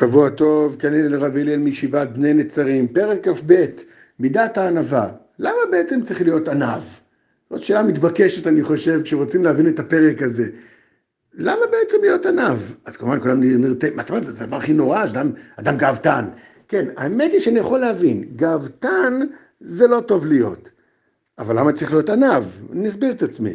שבוע טוב, כאן הנה לרב הלל מישיבת בני נצרים, פרק כ"ב, מידת הענווה. למה בעצם צריך להיות ענב? זאת שאלה מתבקשת אני חושב, כשרוצים להבין את הפרק הזה. למה בעצם להיות ענב? אז כמובן כולם נרתעים, מה זאת אומרת, זה הדבר הכי נורא, אדם, אדם גאוותן. כן, האמת היא שאני יכול להבין, גאוותן זה לא טוב להיות. אבל למה צריך להיות ענב? אני אסביר את עצמי.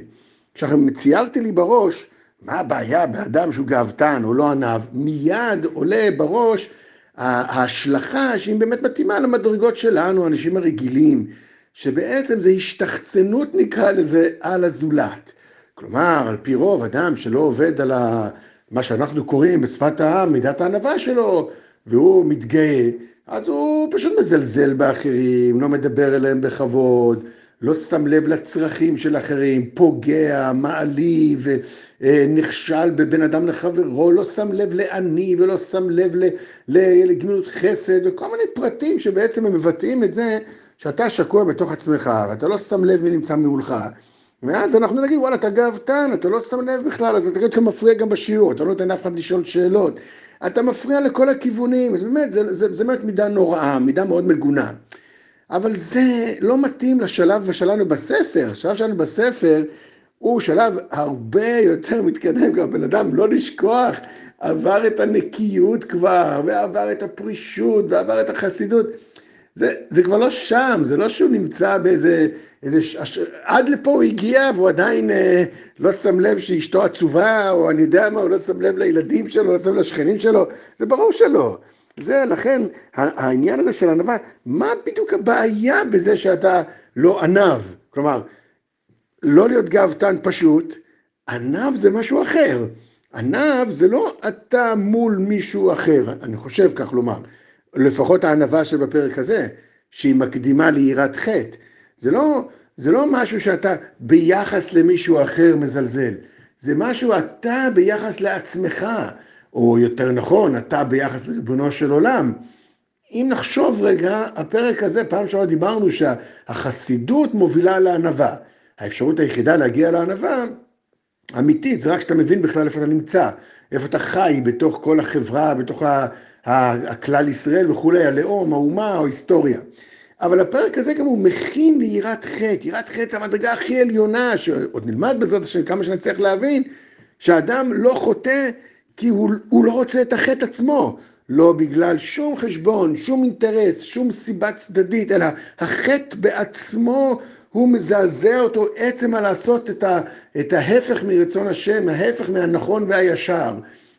כשציירתי לי בראש, מה הבעיה באדם שהוא גאוותן או לא ענב? מיד עולה בראש ההשלכה שהיא באמת מתאימה למדרגות שלנו, האנשים הרגילים, שבעצם זה השתחצנות נקרא לזה על הזולת. כלומר, על פי רוב, אדם שלא עובד על ה... מה שאנחנו קוראים בשפת העם, מידת הענווה שלו, והוא מתגאה, אז הוא פשוט מזלזל באחרים, לא מדבר אליהם בכבוד, לא שם לב לצרכים של אחרים, פוגע, מעליב, אה, נכשל בבין אדם לחברו, לא שם לב לעני ולא שם לב לגמילות חסד וכל מיני פרטים שבעצם הם מבטאים את זה שאתה שקוע בתוך עצמך ואתה לא שם לב מי נמצא מולך. ואז אנחנו נגיד וואלה אתה גאוותן, אתה לא שם לב בכלל, אז אתה שאתה מפריע גם בשיעור, אתה לא נותן אף אחד לשאול שאלות, אתה מפריע לכל הכיוונים, אז באמת זה, זה, זה באמת מידה נוראה, מידה מאוד מגונה. אבל זה לא מתאים לשלב שלנו בספר, השלב שלנו בספר הוא שלב הרבה יותר מתקדם, גם בן אדם לא לשכוח, עבר את הנקיות כבר, ועבר את הפרישות, ועבר את החסידות. זה, זה כבר לא שם, זה לא שהוא נמצא באיזה... איזה, ש... עד לפה הוא הגיע והוא עדיין אה, לא שם לב שאשתו עצובה, או אני יודע מה, הוא לא שם לב לילדים שלו, לא שם לב לשכנים שלו, זה ברור שלא. זה לכן העניין הזה של ענווה, מה בדיוק הבעיה בזה שאתה לא ענב? כלומר, לא להיות גאוותן פשוט, ענב זה משהו אחר. ענב זה לא אתה מול מישהו אחר, אני חושב כך לומר. לפחות הענווה שבפרק הזה, שהיא מקדימה ליראת חטא. זה לא, זה לא משהו שאתה ביחס למישהו אחר מזלזל, זה משהו אתה ביחס לעצמך. או יותר נכון, אתה ביחס לריבונו של עולם. אם נחשוב רגע, הפרק הזה, פעם שעברה דיברנו שהחסידות מובילה לענווה. האפשרות היחידה להגיע לענווה, אמיתית, זה רק כשאתה מבין בכלל איפה אתה נמצא, איפה אתה חי בתוך כל החברה, בתוך הכלל ישראל וכולי, הלאום, האומה, ההיסטוריה. אבל הפרק הזה גם הוא מכין ליראת חטא, יראת חטא זה המדרגה הכי עליונה, שעוד נלמד בעזרת השם כמה שנצליח להבין, שאדם לא חוטא כי הוא, הוא לא רוצה את החטא עצמו, לא בגלל שום חשבון, שום אינטרס, שום סיבה צדדית, אלא החטא בעצמו הוא מזעזע אותו עצם לעשות את, ה, את ההפך מרצון השם, ההפך מהנכון והישר.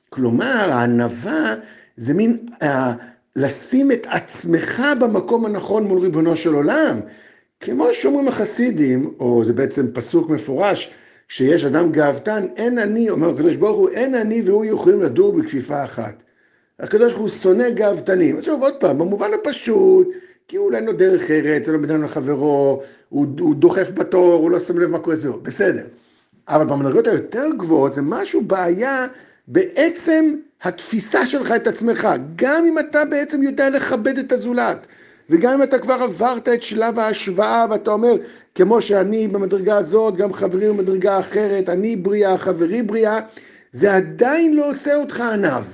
כלומר, הענווה זה מין אה, לשים את עצמך במקום הנכון מול ריבונו של עולם. כמו שאומרים החסידים, או זה בעצם פסוק מפורש, שיש אדם גאוותן, אין אני, אומר הקדוש ברוך הוא, אין אני והוא יכולים לדור בכפיפה אחת. הקדוש ברוך הוא שונא גאוותנים. עכשיו עוד פעם, במובן הפשוט, כי אולי אין לו דרך ארץ, אין לו בדם לחברו, הוא, הוא דוחף בתור, הוא לא שם לב מה קורה סביבו, בסדר. אבל במדרגות היותר גבוהות זה משהו בעיה בעצם התפיסה שלך את עצמך. גם אם אתה בעצם יודע לכבד את הזולת, וגם אם אתה כבר עברת את שלב ההשוואה ואתה אומר, כמו שאני במדרגה הזאת, גם חברים במדרגה אחרת, אני בריאה, חברי בריאה, זה עדיין לא עושה אותך עניו.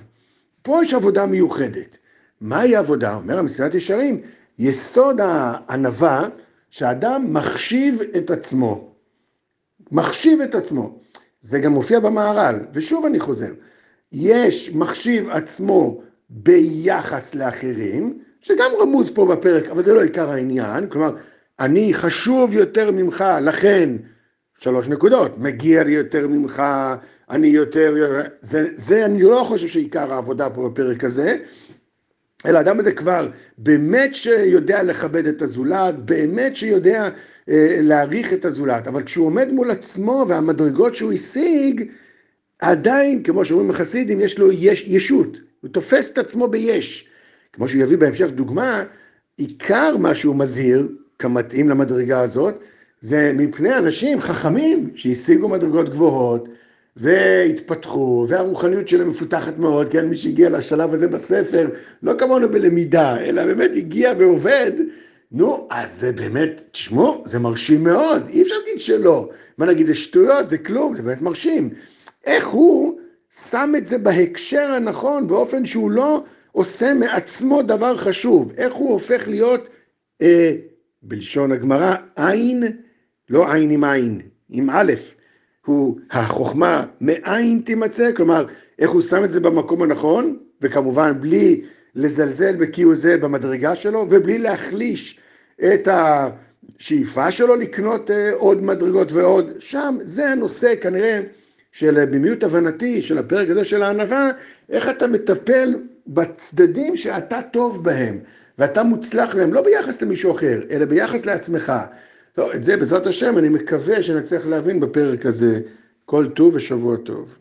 פה יש עבודה מיוחדת. מהי העבודה? אומר המסילת ישרים, יסוד הענווה, שאדם מחשיב את עצמו. מחשיב את עצמו. זה גם מופיע במהר"ל, ושוב אני חוזר, יש מחשיב עצמו ביחס לאחרים, שגם רמוז פה בפרק, אבל זה לא עיקר העניין, כלומר, אני חשוב יותר ממך, לכן, שלוש נקודות, מגיע לי יותר ממך, אני יותר, זה, זה אני לא חושב שעיקר העבודה פה בפרק הזה, אלא האדם הזה כבר באמת שיודע לכבד את הזולת, באמת שיודע אה, להעריך את הזולת, אבל כשהוא עומד מול עצמו והמדרגות שהוא השיג, עדיין, כמו שאומרים החסידים, יש לו יש, ישות, הוא תופס את עצמו ביש. כמו שהוא יביא בהמשך דוגמה, עיקר מה שהוא מזהיר, כמתאים למדרגה הזאת, זה מפני אנשים חכמים שהשיגו מדרגות גבוהות והתפתחו, והרוחניות שלהם מפותחת מאוד, כן, מי שהגיע לשלב הזה בספר, לא כמונו בלמידה, אלא באמת הגיע ועובד, נו, אז זה באמת, תשמעו, זה מרשים מאוד, אי אפשר להגיד שלא. מה נגיד, זה שטויות, זה כלום, זה באמת מרשים. איך הוא שם את זה בהקשר הנכון, באופן שהוא לא עושה מעצמו דבר חשוב, איך הוא הופך להיות, אה, בלשון הגמרא, עין, לא עין עם עין, עם א', הוא החוכמה מאין תימצא, כלומר, איך הוא שם את זה במקום הנכון, וכמובן בלי לזלזל בכיהו זה במדרגה שלו, ובלי להחליש את השאיפה שלו לקנות אה, עוד מדרגות ועוד, שם זה הנושא כנראה של במיעוט הבנתי של הפרק הזה של הענווה, איך אתה מטפל בצדדים שאתה טוב בהם, ואתה מוצלח בהם, לא ביחס למישהו אחר, אלא ביחס לעצמך. טוב, את זה בעזרת השם אני מקווה שנצליח להבין בפרק הזה. כל טוב ושבוע טוב.